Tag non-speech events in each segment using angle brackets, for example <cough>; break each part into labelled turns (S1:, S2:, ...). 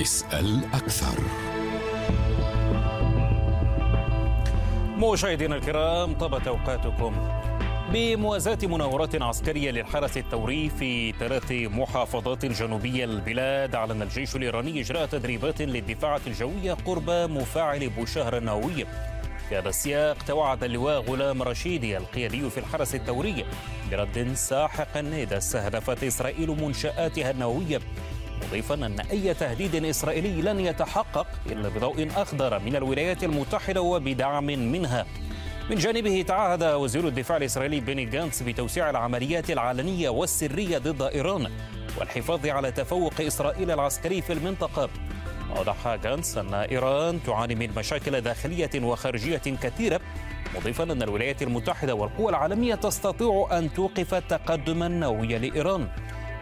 S1: اسأل أكثر.
S2: مشاهدينا الكرام طابت أوقاتكم بموازاة مناورات عسكرية للحرس الثوري في ثلاث محافظات جنوبية البلاد. أعلن الجيش الإيراني إجراء تدريبات للدفاعات الجوية قرب مفاعل بوشهر النووي في هذا السياق توعد اللواء غلام رشيدي القيادي في الحرس الثوري برد ساحق إذا استهدفت إسرائيل منشآتها النووية. مضيفا أن أي تهديد إسرائيلي لن يتحقق إلا بضوء أخضر من الولايات المتحدة وبدعم منها. من جانبه تعهد وزير الدفاع الإسرائيلي بيني جانتس بتوسيع العمليات العلنية والسرية ضد إيران والحفاظ على تفوق إسرائيل العسكري في المنطقة. وضح جانتس أن إيران تعاني من مشاكل داخلية وخارجية كثيرة مضيفا أن الولايات المتحدة والقوى العالمية تستطيع أن توقف التقدم النووي لإيران.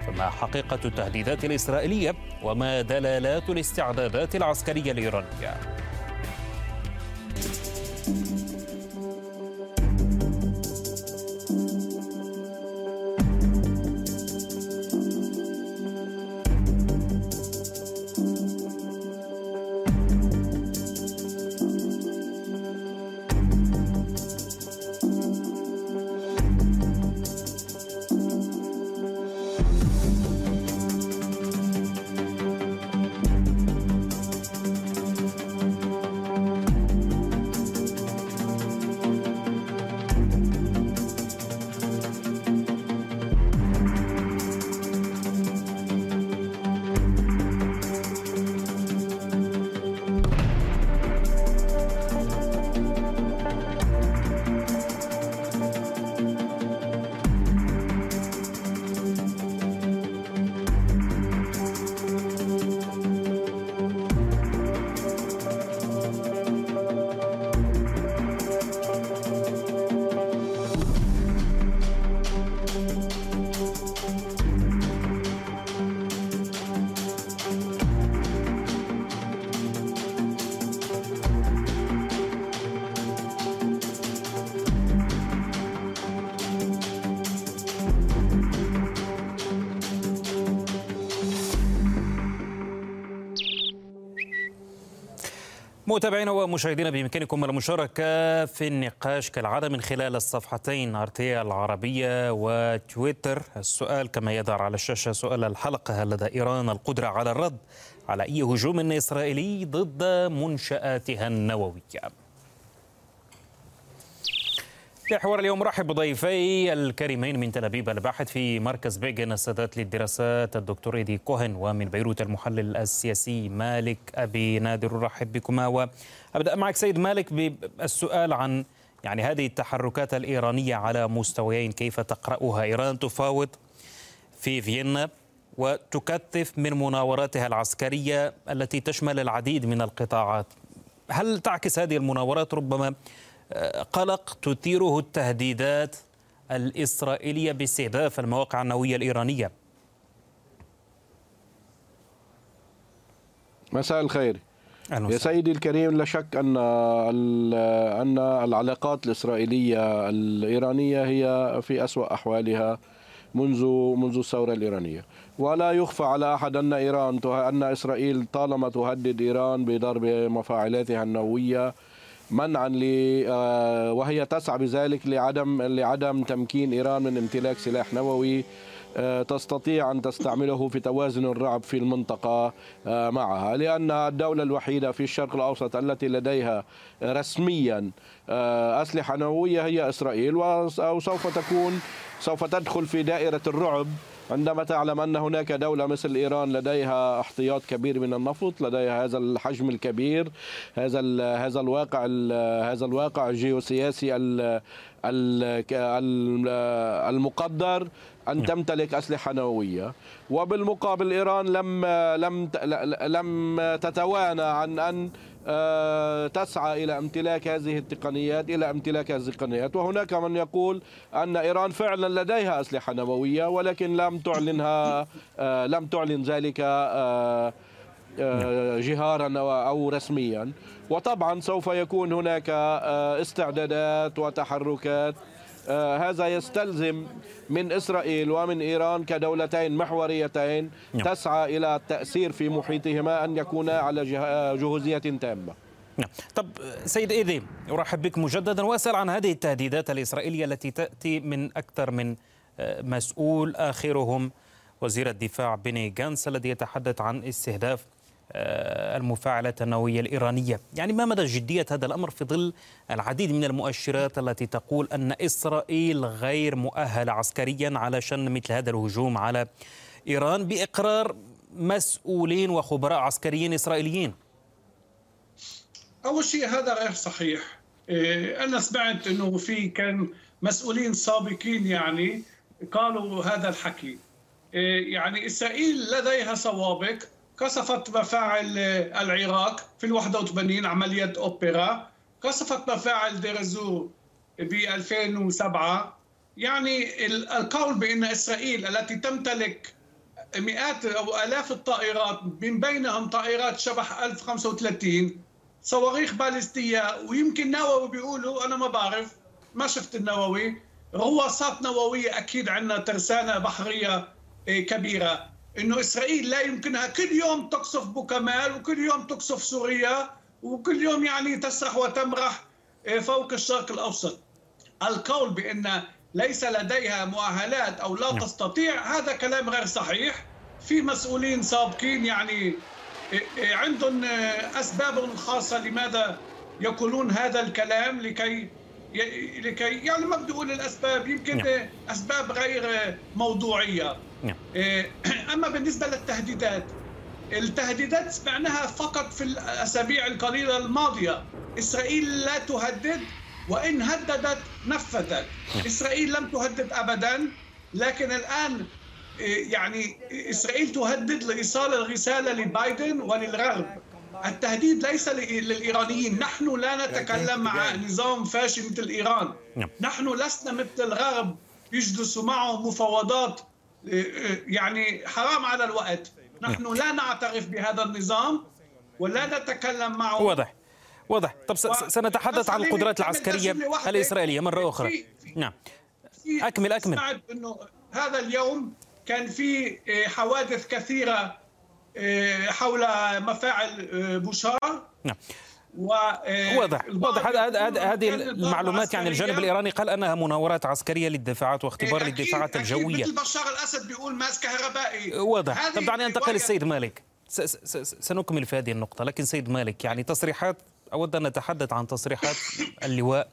S2: فما حقيقة التهديدات الإسرائيلية وما دلالات الاستعدادات العسكرية الإيرانية متابعينا ومشاهدينا بإمكانكم المشاركة في النقاش كالعادة من خلال الصفحتين أرتيا العربية وتويتر. السؤال كما يظهر على الشاشة سؤال الحلقة هل لدى إيران القدرة على الرد على أي هجوم إسرائيلي ضد منشآتها النووية؟ حوار اليوم رحب بضيفي الكريمين من تل أبيب الباحث في مركز بيجن السادات للدراسات الدكتور إيدي كوهن ومن بيروت المحلل السياسي مالك أبي نادر. رحب بكما. وأبدأ معك سيد مالك بالسؤال عن يعني هذه التحركات الإيرانية على مستويين كيف تقرأها؟ إيران تفاوض في فيينا وتكثف من مناوراتها العسكرية التي تشمل العديد من القطاعات. هل تعكس هذه المناورات؟ ربما قلق تثيره التهديدات الإسرائيلية باستهداف المواقع النووية الإيرانية.
S3: مساء الخير. يا سيدي الكريم لا شك أن أن العلاقات الإسرائيلية الإيرانية هي في أسوأ أحوالها منذ منذ الثورة الإيرانية. ولا يخفى على أحد أن إيران أن إسرائيل طالما تهدد إيران بضرب مفاعلاتها النووية منعا ل وهي تسعى بذلك لعدم لعدم تمكين إيران من امتلاك سلاح نووي. تستطيع أن تستعمله في توازن الرعب في المنطقة معها لانها الدولة الوحيدة في الشرق الأوسط التي لديها رسميا أسلحة نووية هي إسرائيل وسوف تكون سوف تدخل في دائرة الرعب. عندما تعلم أن هناك دولة مثل إيران لديها احتياط كبير من النفط لديها هذا الحجم الكبير هذا هذا الواقع هذا الواقع الجيوسياسي المقدر أن تمتلك أسلحة نووية. وبالمقابل إيران لم لم لم تتوانى عن أن تسعى إلى امتلاك هذه التقنيات إلى امتلاك هذه التقنيات. وهناك من يقول أن إيران فعلا لديها أسلحة نووية ولكن لم تعلنها لم تعلن ذلك جهارا أو رسميا. وطبعا سوف يكون هناك استعدادات وتحركات هذا يستلزم من إسرائيل ومن إيران كدولتين محوريتين نعم. تسعى إلى التأثير في محيطهما أن يكونا على جهوزية تامة.
S2: نعم. طب سيد إيدي أرحب بك مجددا. وأسأل عن هذه التهديدات الإسرائيلية التي تأتي من أكثر من آه، مسؤول آخرهم وزير الدفاع بني جانس الذي يتحدث عن استهداف آه، المفاعلات النووية الإيرانية. يعني ما مدى جدية هذا الأمر في ظل العديد من المؤشرات التي تقول أن إسرائيل غير مؤهلة عسكريا على شن مثل هذا الهجوم على إيران بإقرار مسؤولين وخبراء عسكريين إسرائيليين؟
S1: أول شيء هذا غير صحيح. إيه، أنا سمعت أنه في كان مسؤولين سابقين يعني قالوا هذا الحكي. إيه، يعني إسرائيل لديها سوابق قصفت مفاعل العراق في ال 81 عملية أوبرا. قصفت مفاعل ديرزور ب 2007 يعني القول بأن إسرائيل التي تمتلك مئات أو آلاف الطائرات من بينهم طائرات شبح 1035 صواريخ باليستية ويمكن نووي بيقولوا أنا ما بعرف ما شفت النووي. غواصات نووية أكيد عندنا ترسانة بحرية إيه، كبيرة. إنه إسرائيل لا يمكنها كل يوم تقصف بوكمال وكل يوم تقصف سوريا وكل يوم يعني تسرح وتمرح إيه، فوق الشرق الأوسط. القول بأن ليس لديها مؤهلات أو لا نعم. تستطيع هذا كلام غير صحيح. في مسؤولين سابقين يعني إيه، إيه، عندهم أسباب خاصة لماذا يقولون هذا الكلام لكي لكي يعني ما بدي أقول الأسباب يمكن نعم. أسباب غير موضوعية نعم. أما بالنسبة للتهديدات التهديدات سمعناها فقط في الأسابيع القليلة الماضية. إسرائيل لا تهدد وإن هددت نفذت. إسرائيل لم تهدد ابدا لكن الآن يعني إسرائيل تهدد لإيصال الرساله لبايدن وللغرب التهديد ليس للإيرانيين. نحن لا نتكلم مع نظام فاشل مثل إيران. نعم. نحن لسنا مثل الغرب يجلسوا معه مفاوضات يعني حرام على الوقت. نحن. لا نعترف بهذا النظام ولا نتكلم معه.
S2: واضح. واضح. طب سنتحدث عن القدرات العسكرية الإسرائيلية. مرة أخرى. نعم. أكمل أكمل.
S1: أنه هذا اليوم كان في حوادث كثيرة حول مفاعل بوشار
S2: نعم. واضح واضح. هذه المعلومات يعني الجانب الإيراني قال أنها مناورات عسكرية للدفاعات واختبار أكيد للدفاعات أكيد الجوية.
S1: مثل بشار الأسد بيقول ماس كهربائي.
S2: واضح. طب دعني أنتقل للسيد مالك. سنكمل في هذه النقطة. لكن سيد مالك يعني تصريحات أود أن نتحدث عن تصريحات <laughs> اللواء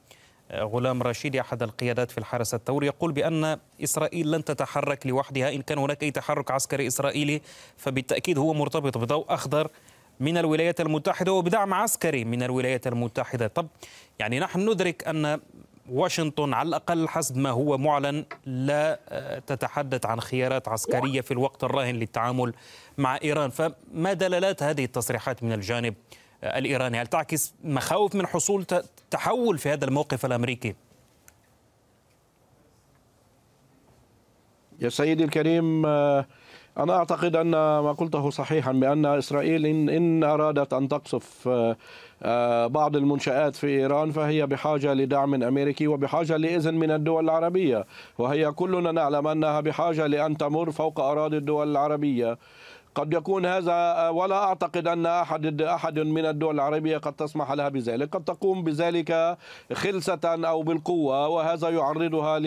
S2: آه، غلام رشيدي أحد القيادات في الحرس الثوري يقول بأن إسرائيل لن تتحرك لوحدها إن كان هناك أي تحرك عسكري إسرائيلي فبالتأكيد هو مرتبط بضوء أخضر من الولايات المتحدة وبدعم عسكري من الولايات المتحدة. طب يعني نحن ندرك أن واشنطن على الأقل حسب ما هو معلن لا آه، تتحدث عن خيارات عسكرية في الوقت الراهن للتعامل مع إيران. فما دلالات هذه التصريحات من الجانب آه، الإيراني؟ هل تعكس مخاوف من حصول تحول في هذا الموقف الأمريكي؟
S3: يا سيدي الكريم آه، أنا أعتقد أن ما قلته صحيحا بأن إسرائيل إن, أرادت أن تقصف آه، آه، بعض المنشآت في إيران فهي بحاجة لدعم أمريكي وبحاجة لإذن من الدول العربية. وهي كلنا نعلم أنها بحاجة لأن تمر فوق أراضي الدول العربية. قد يكون هذا ولا أعتقد أن أحد أحد من الدول العربية قد تسمح لها بذلك، قد تقوم بذلك خلسة أو بالقوة وهذا يعرضها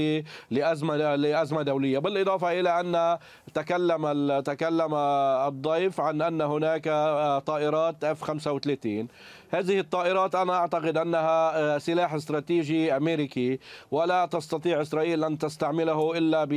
S3: لأزمة لأزمة دولية، بالإضافة إلى أن تكلم تكلم الضيف عن أن هناك طائرات اف 35 هذه الطائرات أنا أعتقد أنها آه، سلاح استراتيجي أمريكي ولا تستطيع إسرائيل أن تستعمله إلا ب...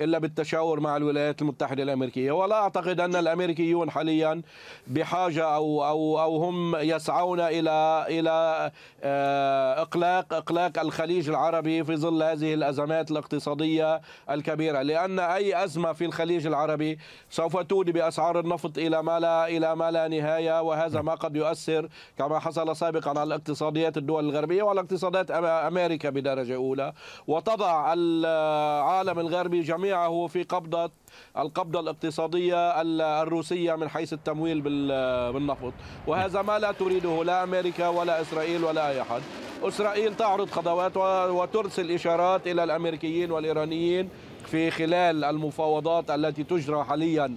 S3: إلا بالتشاور مع الولايات المتحدة الأمريكية. ولا أعتقد أن الأمريكيون حاليا بحاجة أو أو أو هم يسعون إلى إلى آه، إقلاق إقلاق الخليج العربي في ظل هذه الأزمات الاقتصادية الكبيرة. لأن أي أزمة في الخليج العربي سوف تودي بأسعار النفط إلى ما لا إلى ما لا نهاية وهذا ما قد يؤثر كما حصل سابقا على اقتصاديات الدول الغربية وعلى اقتصادات أمريكا بدرجة أولى. وتضع العالم الغربي جميعه في قبضة القبضة الاقتصادية الروسية من حيث التمويل بالنفط. وهذا ما لا تريده لا أمريكا ولا إسرائيل ولا أي أحد. إسرائيل تعرض خطوات وترسل إشارات إلى الأمريكيين والإيرانيين في خلال المفاوضات التي تجرى حاليا.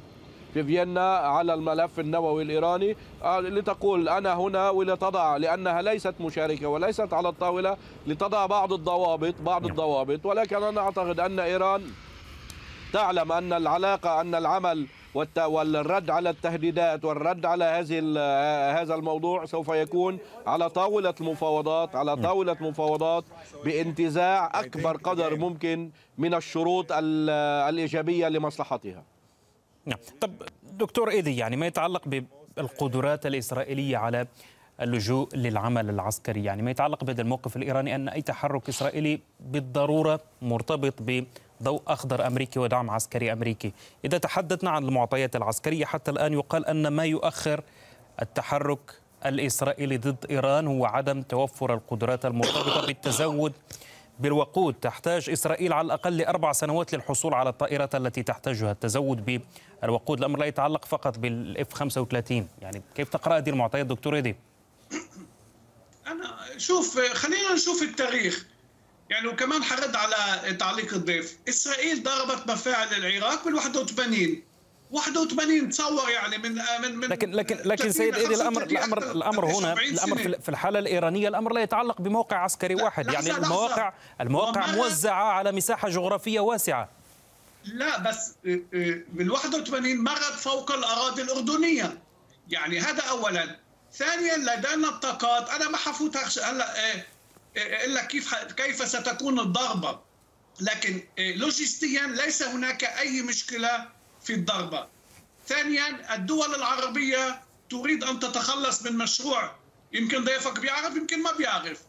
S3: في فيينا على الملف النووي الإيراني آه، لتقول أنا هنا ولتضع لأنها ليست مشاركة وليست على الطاولة لتضع بعض الضوابط بعض نعم. الضوابط ولكن أنا أعتقد أن إيران تعلم أن العلاقة أن العمل والرد على التهديدات والرد على هذه هذا الموضوع سوف يكون على طاولة المفاوضات على نعم. طاولة مفاوضات بانتزاع أكبر قدر ممكن من الشروط الإيجابية لمصلحتها
S2: نعم. طب دكتور إيدي يعني ما يتعلق بالقدرات الإسرائيلية على اللجوء للعمل العسكري؟ يعني ما يتعلق بهذا الموقف الإيراني أن أي تحرك إسرائيلي بالضرورة مرتبط بضوء أخضر أمريكي ودعم عسكري أمريكي؟ إذا تحدثنا عن المعطيات العسكرية حتى الآن يقال أن ما يؤخر التحرك الإسرائيلي ضد إيران هو عدم توفر القدرات المرتبطة بالتزود بالوقود تحتاج إسرائيل على الأقل لأربع سنوات للحصول على الطائرات التي تحتاجها التزود بالوقود الأمر لا يتعلق فقط بالإف 35 يعني كيف تقرأ هذه المعطيات دكتور إيدي؟
S1: أنا شوف خلينا نشوف التاريخ. يعني وكمان حرد على تعليق الضيف. إسرائيل ضربت مفاعل العراق بال 81 81 تصور يعني من من من
S2: لكن لكن لكن سيد ايدي الأمر الأمر الأمر هنا الأمر في الحالة الإيرانية الأمر لا يتعلق بموقع عسكري واحد يعني المواقع المواقع موزعه على مساحة جغرافية واسعة.
S1: لا بس بال 81 مرت فوق الأراضي الأردنية. يعني هذا اولا. ثانيا لدينا الطاقات. أنا ما حفوت هلا إلا كيف كيف ستكون الضربة. لكن لوجستيا ليس هناك أي مشكلة في الضربة. ثانيا الدول العربية تريد أن تتخلص من مشروع. يمكن ضيفك بيعرف يمكن ما بيعرف.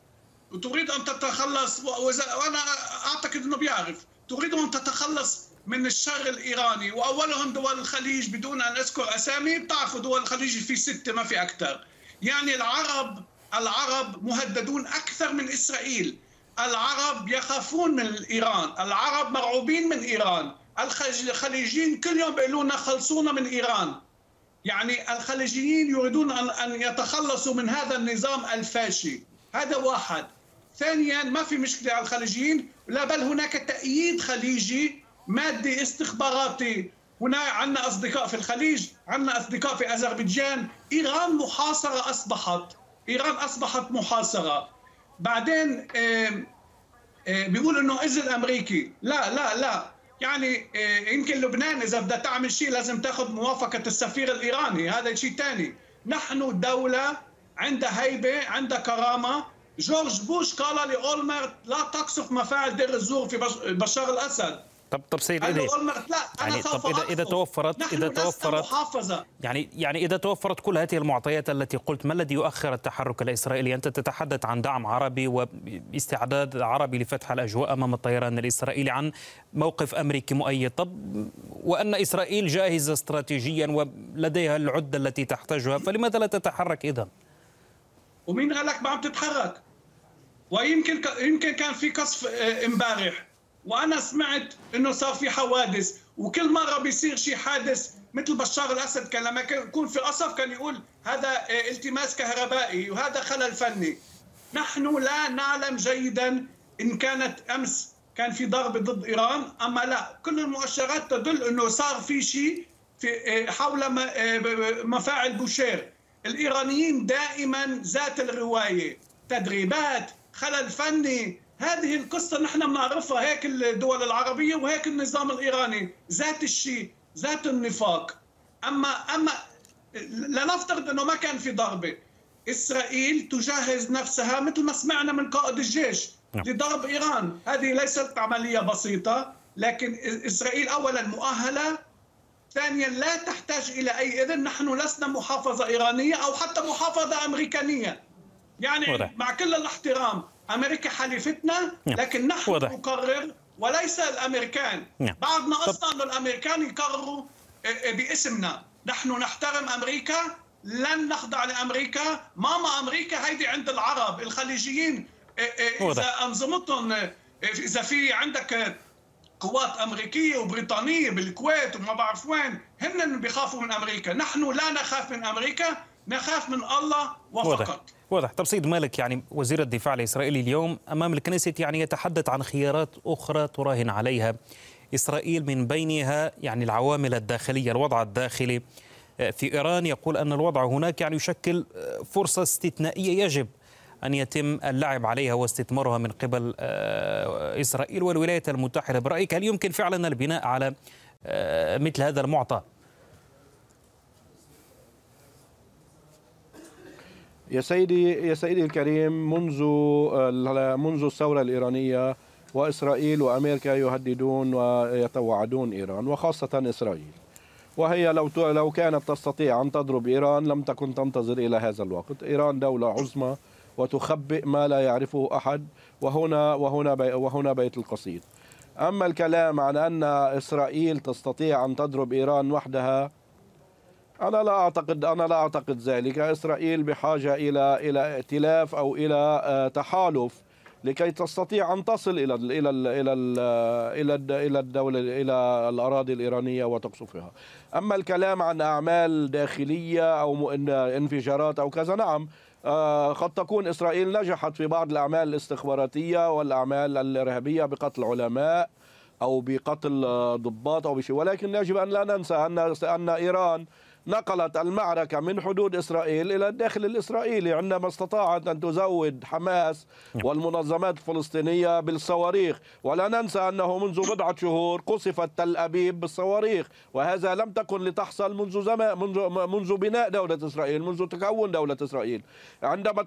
S1: وتريد أن تتخلص وأنا أعتقد أنه بيعرف. تريد أن تتخلص من الشر الإيراني. وأولهم دول الخليج بدون أن أذكر أسامي. بتعرفوا دول الخليج في ستة ما في أكثر. يعني العرب العرب مهددون أكثر من إسرائيل. العرب يخافون من إيران العرب مرعوبين من إيران. الخليجيين كل يوم بيقولوا خلصونا من إيران. يعني الخليجيين يريدون ان أن يتخلصوا من هذا النظام الفاشي. هذا واحد. ثانيا ما في مشكلة على الخليجيين لا بل هناك تأييد خليجي مادي استخباراتي. هنا عندنا أصدقاء في الخليج عندنا أصدقاء في أذربيجان. إيران محاصرة أصبحت. إيران أصبحت محاصرة. بعدين بيقول إنه اذن أمريكي. لا لا لا. يعني آه، يمكن لبنان إذا بدها تعمل شيء لازم تاخذ موافقة السفير الإيراني هذا شيء ثاني نحن دولة عندها هيبة عندها كرامة. جورج بوش قال لاولمرت لا تقصف مفاعل دير الزور في بشار الأسد.
S2: طب طب سيد إيدي يعني طب اذا إذا توفرت إذا توفرت محافظة. يعني يعني إذا توفرت كل هذه المعطيات التي قلت ما الذي يؤخر التحرك الإسرائيلي؟ أنت تتحدث عن دعم عربي واستعداد عربي لفتح الأجواء أمام الطيران الإسرائيلي عن موقف أمريكي مؤيد، طب وأن إسرائيل جاهزة استراتيجيا ولديها العده التي تحتاجها، فلماذا لا تتحرك إذا؟
S1: ومين قال لك ما عم تتحرك؟ ويمكن يمكن كان في قصف آه، إمبارح وأنا سمعت إنه صار في حوادث وكل مرة بيصير شيء حادث مثل بشار الأسد كان لما يكون في قصف كان يقول هذا آه، التماس كهربائي وهذا خلل فني. نحن لا نعلم جيدا إن كانت أمس كان في ضرب ضد إيران أما لا. كل المؤشرات تدل إنه صار في شيء في آه، حول آه، مفاعل بوشير. الإيرانيين دائما ذات الرواية تدريبات خلل فني. هذه القصة نحن بنعرفها هيك الدول العربية وهيك النظام الإيراني ذات الشيء ذات النفاق أما أما لنفترض أنه ما كان في ضربة إسرائيل تجهز نفسها مثل ما سمعنا من قائد الجيش نعم. لضرب إيران هذه ليست عملية بسيطة لكن إسرائيل أولا مؤهلة ثانيا لا تحتاج إلى أي إذن نحن لسنا محافظة إيرانية أو حتى محافظة أمريكانية يعني. مع كل الاحترام أمريكا حليفتنا نعم. لكن نحن وضع. نقرر وليس الأمريكان نعم. بعضنا أصلا انه الأمريكان يقرروا آه، آه، باسمنا نحن نحترم أمريكا لن نخضع لأمريكا ماما أمريكا هيدي عند العرب الخليجيين آه، إذا أنظمتهم إذا في عندك قوات أمريكية وبريطانية بالكويت وما بعرف وين هن بيخافوا من أمريكا نحن لا نخاف من أمريكا نخاف من الله وفقط.
S2: واضح. واضح طب سيد مالك يعني وزير الدفاع الإسرائيلي اليوم أمام الكنيست يعني يتحدث عن خيارات أخرى تراهن عليها. إسرائيل من بينها يعني العوامل الداخلية الوضع الداخلي في إيران يقول أن الوضع هناك يعني يشكل فرصة استثنائية يجب أن يتم اللعب عليها واستثمارها من قبل إسرائيل والولايات المتحدة. برأيك هل يمكن فعلا البناء على مثل هذا المعطى؟
S3: يا سيدي يا سيدي الكريم منذ منذ الثورة الإيرانية وإسرائيل وأمريكا يهددون ويتوعدون إيران وخاصة إسرائيل. وهي لو لو كانت تستطيع أن تضرب إيران لم تكن تنتظر إلى هذا الوقت. إيران دولة عظمى وتخبئ ما لا يعرفه أحد وهنا وهنا بي وهنا بيت القصيد. أما الكلام عن أن إسرائيل تستطيع أن تضرب إيران وحدها أنا لا أعتقد أنا لا أعتقد ذلك إسرائيل بحاجة إلى إلى ائتلاف أو إلى تحالف لكي تستطيع أن تصل إلى ال إلى ال إلى ال إلى إلى الدولة إلى الأراضي الإيرانية وتقصفها. أما الكلام عن أعمال داخلية أو انفجارات أو كذا نعم قد تكون إسرائيل نجحت في بعض الأعمال الاستخباراتية والأعمال الإرهابية بقتل علماء أو بقتل ضباط أو بشيء ولكن يجب أن لا ننسى أن أن إيران نقلت المعركة من حدود إسرائيل إلى الداخل الإسرائيلي عندما استطاعت أن تزود حماس والمنظمات الفلسطينية بالصواريخ. ولا ننسى أنه منذ بضعة شهور قصفت تل أبيب بالصواريخ وهذا لم تكن لتحصل منذ زمان منذ منذ بناء دولة إسرائيل منذ تكون دولة إسرائيل. عندما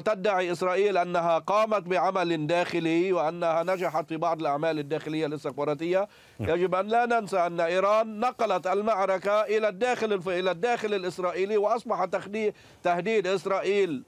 S3: تدعي إسرائيل أنها قامت بعمل داخلي وأنها نجحت في بعض الأعمال الداخلية الاستخباراتية يجب أن لا ننسى أن إيران نقلت المعركة إلى الداخل إلى الداخل الإسرائيلي وأصبح تهديد إسرائيل.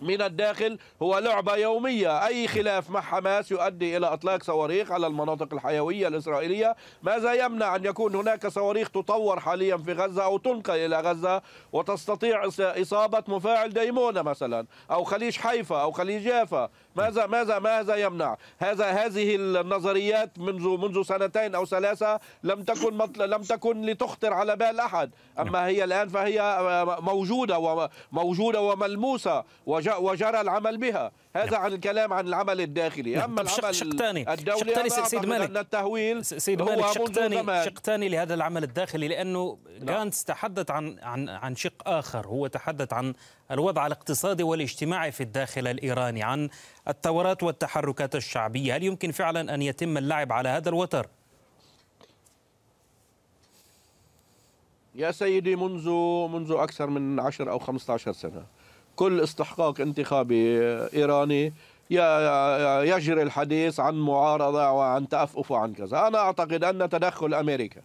S3: من الداخل هو لعبة يومية. أي خلاف مع حماس يؤدي إلى إطلاق صواريخ على المناطق الحيوية الإسرائيلية. ماذا يمنع أن يكون هناك صواريخ تطور حاليا في غزة أو تنقل إلى غزة وتستطيع إصابة مفاعل ديمونة مثلا أو خليج حيفا أو خليج يافا ماذا ماذا ماذا يمنع؟ هذا هذه النظريات منذ منذ سنتين أو ثلاثة لم تكن لم تكن لتخطر على بال أحد. أما هي الآن فهي موجودة وموجوده وملموسة. وجرى العمل بها. هذا عن الكلام عن العمل الداخلي.
S2: أما العمل شق تاني الدولي شق تاني سيد مالك.
S3: أن التهويل
S2: سيد مالك شق تاني شق تاني لهذا العمل الداخلي لأنه جانتس تحدث عن عن عن شق آخر. هو تحدث عن الوضع الاقتصادي والاجتماعي في الداخل الإيراني عن الثورات والتحركات الشعبية. هل يمكن فعلا أن يتم اللعب على هذا الوتر؟
S3: يا سيدي منذ منذ أكثر من 10 أو 15 سنة كل استحقاق انتخابي إيراني يجري الحديث عن معارضة وعن تأفف وعن كذا. أنا أعتقد أن تدخل أمريكا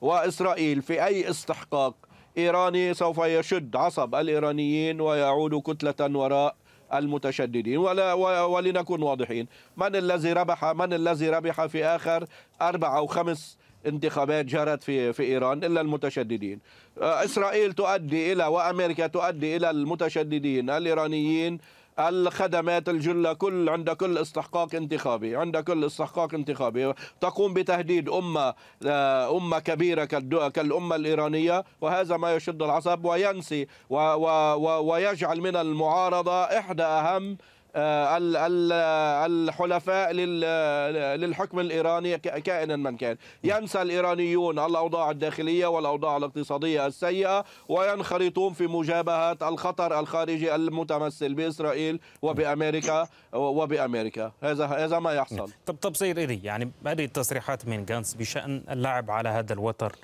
S3: وإسرائيل في أي استحقاق إيراني سوف يشد عصب الإيرانيين ويعود كتلة وراء المتشددين. ولا ولنكن واضحين. من الذي ربح من الذي ربح في آخر أربع أو خمس انتخابات جرت في في إيران إلا المتشددين. إسرائيل تؤدي إلى وأمريكا تؤدي إلى المتشددين الإيرانيين الخدمات الجلة كل عند كل استحقاق انتخابي عند كل استحقاق انتخابي. تقوم بتهديد أمة أمة كبيرة كالأمة الإيرانية وهذا ما يشد العصب وينسي ويجعل من المعارضة إحدى أهم الحلفاء للحكم الإيراني كائنا من كان. ينسى الإيرانيون الأوضاع الداخلية والأوضاع الاقتصادية السيئة وينخرطون في مجابهه الخطر الخارجي المتمثل بإسرائيل وبأمريكا وبأمريكا. هذا هذا ما يحصل.
S2: طب طب سيد إيدي يعني هذه التصريحات من جانس بشأن اللعب على هذا الوتر؟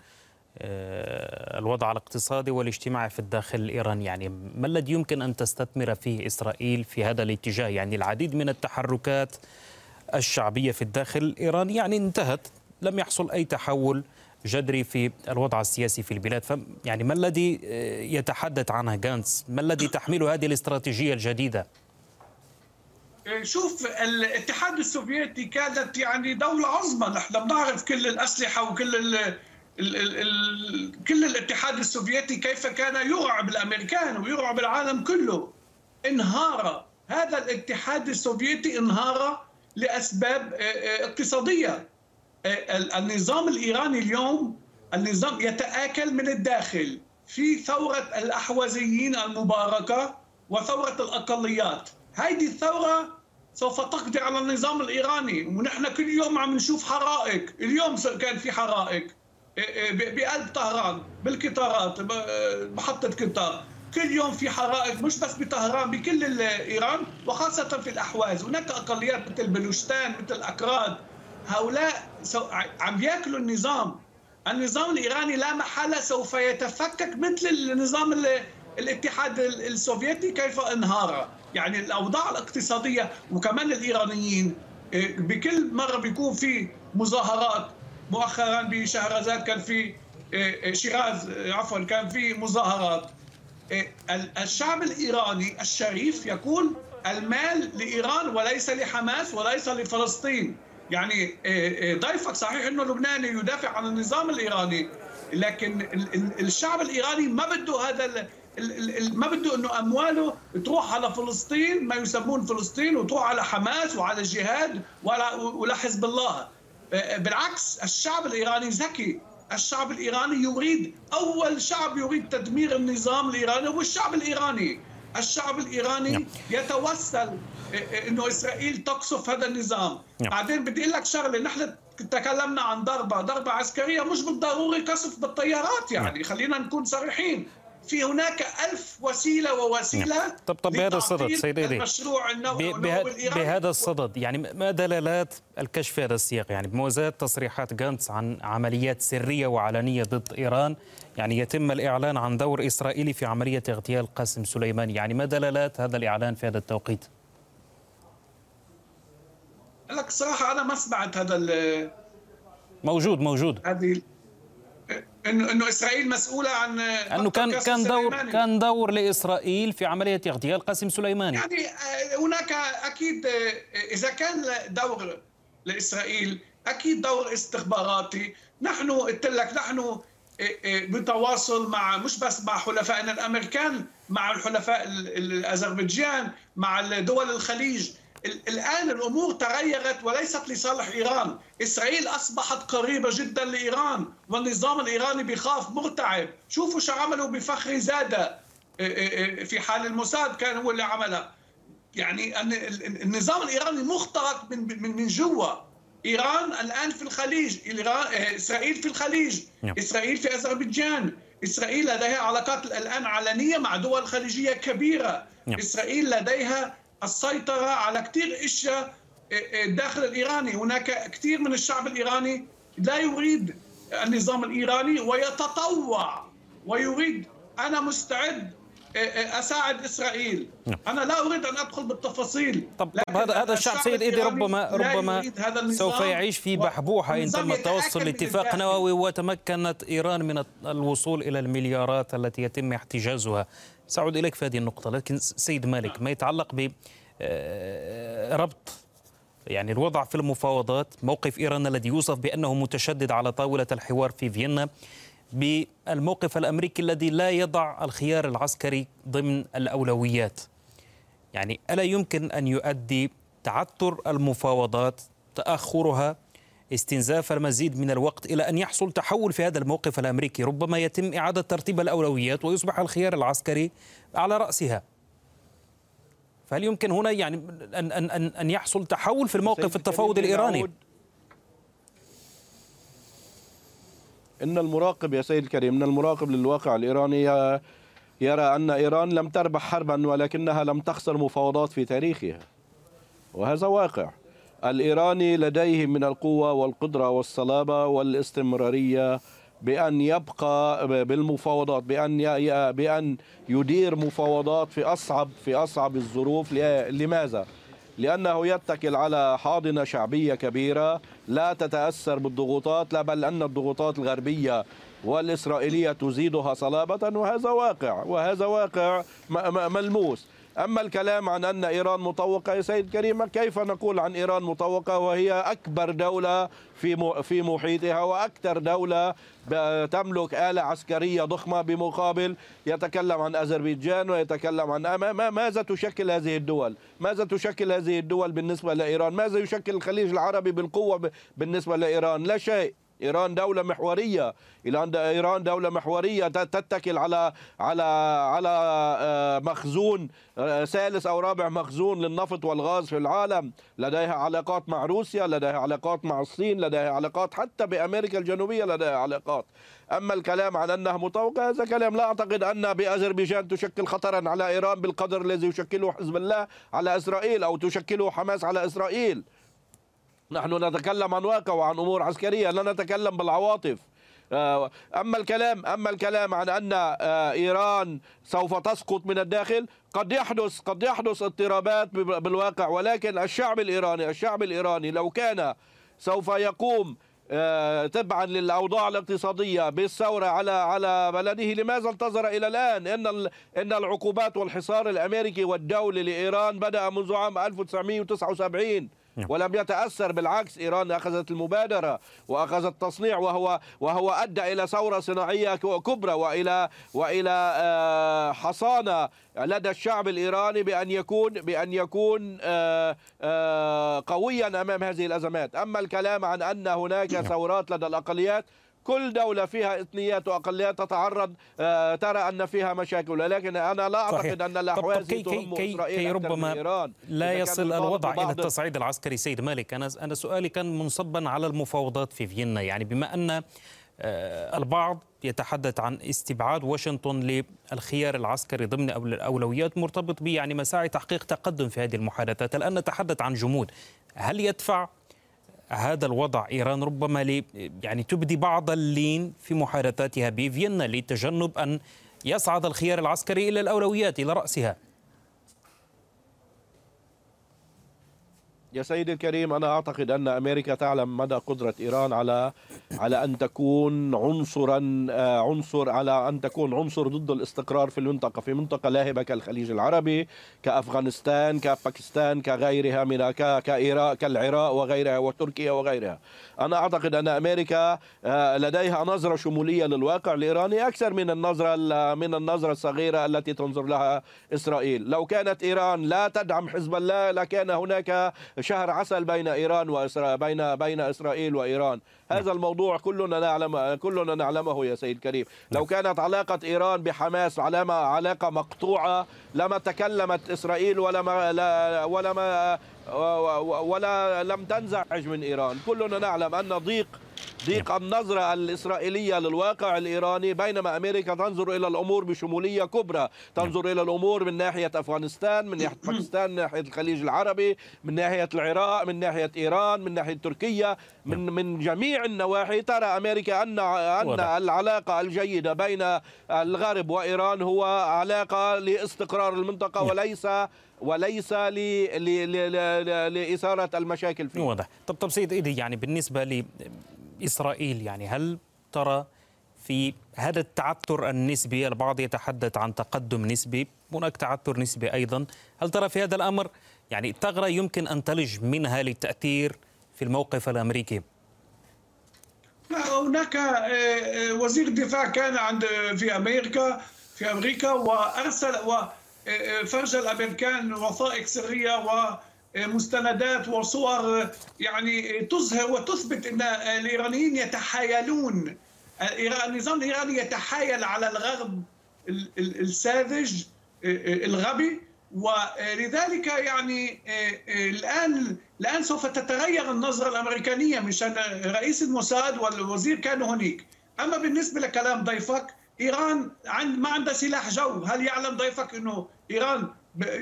S2: الوضع الاقتصادي والاجتماعي في الداخل الإيراني يعني ما الذي يمكن أن تستثمر فيه إسرائيل في هذا الاتجاه؟ يعني العديد من التحركات الشعبية في الداخل الإيراني يعني انتهت لم يحصل أي تحول جذري في الوضع السياسي في البلاد. ف يعني ما الذي يتحدث عنه جانتس ما الذي تحمله هذه الاستراتيجية الجديدة؟
S1: شوف الاتحاد السوفيتي كانت يعني دولة عظمى. نحن بنعرف كل الأسلحة وكل كل الاتحاد السوفيتي كيف كان يرعب الامريكان ويرعب العالم كله انهار. هذا الاتحاد السوفيتي انهار لأسباب اقتصادية. النظام الإيراني اليوم النظام يتآكل من الداخل. في ثورة الأحوازيين المباركة وثورة الأقليات. هذه الثورة سوف تقضي على النظام الإيراني ونحن كل يوم عم نشوف حرائق. اليوم كان في حرائق. بقلب طهران بالقطارات محطة قطار. كل يوم في حرائق مش بس بطهران بكل إيران وخاصة في الأحواز. هناك أقليات مثل بلوشتان مثل أكراد. هؤلاء عم ياكلوا النظام. النظام الإيراني لا محالة سوف يتفكك مثل النظام الاتحاد السوفيتي كيف انهار. يعني الأوضاع الاقتصادية وكمان الإيرانيين إيه، بكل مرة بيكون في مظاهرات. مؤخرا بشهرزاد كان في إيه، إيه، شيراز عفوا كان في مظاهرات. الشعب الإيراني الشريف يقول المال لإيران وليس لحماس وليس لفلسطين. يعني ضيفك صحيح إنه لبناني يدافع عن النظام الإيراني لكن الشعب الإيراني ما بده هذا ما بده إنه أمواله تروح على فلسطين ما يسمون فلسطين وتروح على حماس وعلى الجهاد ولا ولا حزب الله. بالعكس الشعب الإيراني ذكي الشعب الإيراني يريد أول شعب يريد تدمير النظام الإيراني هو الشعب الإيراني الشعب الإيراني نعم. يتوسل إنه إسرائيل تقصف هذا النظام نعم. بعدين بدي أقول لك شغلة نحن تكلمنا عن ضربة ضربة عسكرية مش بالضروري قصف بالطيارات يعني نعم. خلينا نكون صريحين في هناك ألف وسيلة ووسيلة نعم.
S2: طب طب بهذا الصدد سيد إيدي. المشروع النووي بهذا الصدد يعني ما دلالات الكشف في هذا السياق؟ يعني بموازاة تصريحات جانتس عن عمليات سرية وعلنية ضد إيران يعني يتم الإعلان عن دور إسرائيلي في عملية اغتيال قاسم سليماني. يعني ما دلالات هذا الإعلان في هذا التوقيت؟
S1: لك الصراحة أنا ما سمعت هذا
S2: موجود موجود.
S1: هذه انه إنه إسرائيل مسؤولة عن
S2: انه كان كان دور كان دور لإسرائيل في عملية اغتيال قاسم سليماني.
S1: يعني آه، هناك أكيد آه، إذا كان دور لإسرائيل أكيد دور استخباراتي. نحن قلت لك نحن آه، بتواصل مع مش بس مع حلفائنا الأمريكان مع الحلفاء الأذربيجان مع دول الخليج. الآن الأمور تغيرت وليست لصالح إيران. إسرائيل أصبحت قريبة جدا لإيران والنظام الإيراني بخاف مرتعب شوفوا شو عملوا بفخر زادة في حال الموساد كان هو اللي عملها. يعني النظام الإيراني مخترق من من من جوا. إيران الآن في الخليج إسرائيل في الخليج نعم. إسرائيل في أذربيجان. إسرائيل لديها علاقات الآن علنية مع دول خليجية كبيرة. نعم. إسرائيل لديها السيطرة على كثير إشياء إيه، إيه، داخل الإيراني، هناك كثير من الشعب الإيراني لا يريد النظام الإيراني ويتطوع ويريد أنا مستعد إيه، أساعد إسرائيل. نعم. أنا لا أريد أن أدخل بالتفاصيل.
S2: طب, طب هذا هذا الشعب سيد إيدي ربما ربما سوف يعيش في بحبوحة ان تم التوصل لاتفاق نووي وتمكنت إيران من الوصول إلى المليارات التي يتم احتجازها. سأعود إليك في هذه النقطة لكن سيد مالك ما يتعلق ب آه، يعني الوضع في المفاوضات موقف إيران الذي يوصف بأنه متشدد على طاولة الحوار في فيينا بالموقف الأمريكي الذي لا يضع الخيار العسكري ضمن الأولويات. يعني ألا يمكن أن يؤدي تعثر المفاوضات تأخرها استنزاف المزيد من الوقت إلى أن يحصل تحول في هذا الموقف الأمريكي. ربما يتم إعادة ترتيب الأولويات ويصبح الخيار العسكري على رأسها. فهل يمكن هنا يعني أن, أن, أن, أن يحصل تحول في الموقف التفاوضي الإيراني؟
S3: إن المراقب يا سيد الكريم إن المراقب للواقع الإيراني يرى أن إيران لم تربح حربا ولكنها لم تخسر مفاوضات في تاريخها وهذا واقع. الإيراني لديه من القوة والقدرة والصلابة والاستمرارية بأن يبقى بالمفاوضات بأن بأن يدير مفاوضات في أصعب في أصعب الظروف لماذا؟ لأنه يتكل على حاضنة شعبية كبيرة لا تتأثر بالضغوطات لا بل أن الضغوطات الغربية والإسرائيلية تزيدها صلابة وهذا واقع وهذا واقع ملموس أما الكلام عن أن إيران مطوقة يا سيد كريم كيف نقول عن إيران مطوقة وهي أكبر دولة في في محيطها وأكثر دولة تملك آلة عسكرية ضخمة بمقابل يتكلم عن أذربيجان ويتكلم عن ماذا تشكل هذه الدول؟ ماذا تشكل هذه الدول بالنسبة لإيران؟ ماذا يشكل الخليج العربي بالقوة بالنسبة لإيران؟ لا شيء. إيران دولة محورية. إيران دولة محورية تتكل على على على آه، مخزون آه، ثالث أو رابع مخزون للنفط والغاز في العالم. لديها علاقات مع روسيا لديها علاقات مع الصين لديها علاقات حتى بأمريكا الجنوبية لديها علاقات. أما الكلام عن انها مطوقه هذا كلام لا أعتقد أن بأذربيجان تشكل خطرا على إيران بالقدر الذي يشكله حزب الله على إسرائيل أو تشكله حماس على إسرائيل. نحن نتكلم عن واقع وعن أمور عسكرية لا نتكلم بالعواطف آه، أما الكلام أما الكلام عن أن آه، إيران سوف تسقط من الداخل قد يحدث قد يحدث اضطرابات بالواقع ولكن الشعب الإيراني الشعب الإيراني لو كان سوف يقوم آه، تبعا للأوضاع الاقتصادية بالثورة على على بلده لماذا انتظر إلى الآن إن إن العقوبات والحصار الأمريكي والدولي لإيران بدأ منذ عام 1979 نعم. ولم يتأثر بالعكس إيران أخذت المبادرة وأخذت تصنيع وهو وهو أدى إلى ثورة صناعية كبرى وإلى وإلى آه، حصانة لدى الشعب الإيراني بأن يكون بأن يكون آه، آه، قويا أمام هذه الأزمات أما الكلام عن أن هناك نعم. ثورات لدى الأقليات كل دولة فيها إثنيات وأقليات تتعرض آه، ترى أن فيها مشاكل. ولكن أنا لا أعتقد صحيح. أن الأحواز
S2: كي تهم كي إسرائيل كي ربما إيران. لا يصل الوضع إلى التصعيد العسكري. سيد مالك أنا أنا سؤالي كان منصبا على المفاوضات في فيينا. يعني بما أن آه، البعض يتحدث عن استبعاد واشنطن للخيار العسكري ضمن الأولويات مرتبط به يعني مساعي تحقيق تقدم في هذه المحادثات. الآن نتحدث عن جمود. هل يدفع هذا الوضع إيران ربما لي يعني تبدي بعض اللين في محادثاتها بفيينا لتجنب أن يصعد الخيار العسكري إلى الأولويات إلى رأسها.
S3: يا سيدي الكريم أنا أعتقد أن أمريكا تعلم مدى قدرة إيران على على أن تكون عنصرا آه، عنصر على أن تكون عنصر ضد الاستقرار في المنطقة في منطقة لاهبة كالخليج العربي كأفغانستان كباكستان كغيرها من كإيراق كالعراق وغيرها وتركيا وغيرها. أنا أعتقد أن أمريكا آه، لديها نظرة شمولية للواقع الإيراني أكثر من النظرة من النظرة الصغيرة التي تنظر لها إسرائيل. لو كانت إيران لا تدعم حزب الله لكان هناك شهر عسل بين إيران واسرائيل بين بين إسرائيل وإيران هذا نعم. الموضوع كلنا نعلم كلنا نعلمه يا سيد كريم لو نعم. كانت علاقة إيران بحماس علامه علاقة مقطوعة لما تكلمت إسرائيل ولا ما لا ولا ما ولا لم تنزعج من إيران كلنا نعلم أن ضيق ضيق النظرة الإسرائيلية للواقع الإيراني بينما أمريكا تنظر إلى الأمور بشمولية كبرى. تنظر إلى الأمور من ناحية أفغانستان من ناحية <clears throat> باكستان من ناحية الخليج العربي من ناحية العراق من ناحية إيران من ناحية تركيا من من جميع النواحي. ترى أمريكا أن أن العلاقة الجيدة بين الغرب وإيران هو علاقة لاستقرار المنطقة وليس وليس لإثارة المشاكل فيه
S2: واضح. طب طب سيد إيدي يعني بالنسبة لإسرائيل يعني. هل ترى في هذا التعثر النسبي البعض يتحدث عن تقدم نسبي؟ هناك تعثر نسبي أيضا. هل ترى في هذا الأمر يعني ثغرة يمكن أن تلج منها للتأثير في الموقف الأمريكي؟
S1: هناك آه، آه، وزير دفاع كان عند في أمريكا في أمريكا وأرسل فرج الأمريكان وثائق سرية ومستندات وصور يعني تظهر وتثبت إن الإيرانيين يتحايلون. النظام الإيراني يتحايل على الغرب الساذج الغبي ولذلك يعني الان الآن سوف تتغير النظرة الأمريكانية مشان رئيس الموساد والوزير كانوا هناك. أما بالنسبة لكلام ضيفك إيران ما عندها سلاح جو. هل يعلم ضيفك إنه إيران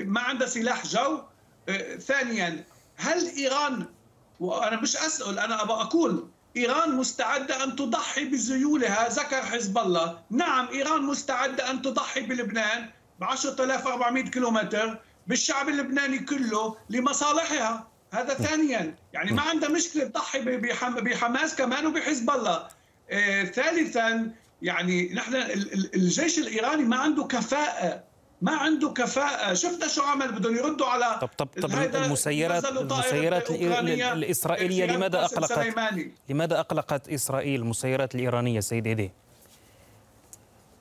S1: ما عندها سلاح جو؟ ثانيا هل إيران وأنا مش أسأل أنا أبغى أقول إيران مستعدة أن تضحي بذيولها ذكر حزب الله؟ نعم إيران مستعدة أن تضحي بلبنان ب 10400 كيلومتر بالشعب اللبناني كله لمصالحها. هذا ثانيا. يعني ما عندها مشكلة تضحي بحماس كمان وبحزب الله. آه، ثالثا يعني نحن الجيش الإيراني ما عنده كفاءة. ما عنده كفاءة. شفنا شو عمل؟ بدهم يردوا على
S2: طب طب طب المسيرات المسيرات الإسرائيلية لماذا أقلقت؟ سليماني. لماذا أقلقت إسرائيل المسيرات الإيرانية سيد إيدي؟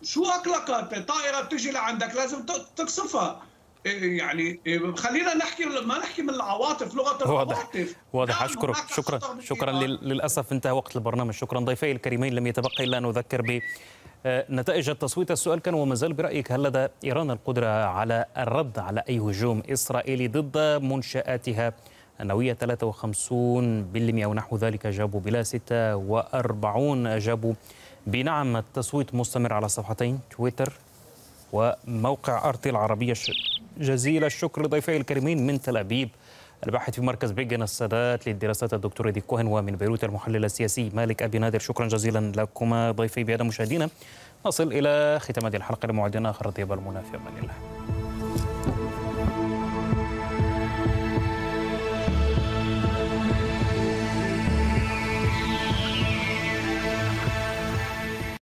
S1: شو أقلقت؟ طائرة بتجي لعندك لازم تقصفها يعني خلينا نحكي ما نحكي من العواطف لغة العواطف.
S2: واضح. نعم أشكرك. شكرا شكرا للأسف انتهى وقت البرنامج. شكرا ضيفي الكريمين لم يتبقى إلا أن أذكر ب نتائج التصويت السؤال كان وما زال برأيك هل لدى إيران القدرة على الرد على أي هجوم إسرائيلي ضد منشآتها النووية 53% ونحو ذلك جابوا بلا 46 أجابوا بنعم. التصويت مستمر على صفحتين تويتر وموقع أرتي العربية جزيل الشكر ضيفي الكريمين من تل أبيب. الباحث في مركز بيجن السادات للدراسات الدكتور دي كوهن ومن بيروت المحلل السياسي مالك أبي نادر. شكرا جزيلا لكما ضيفي بهذا مشاهدينا. نصل إلى ختام هذه الحلقة لموعد آخر طيب المنى في أمان الله.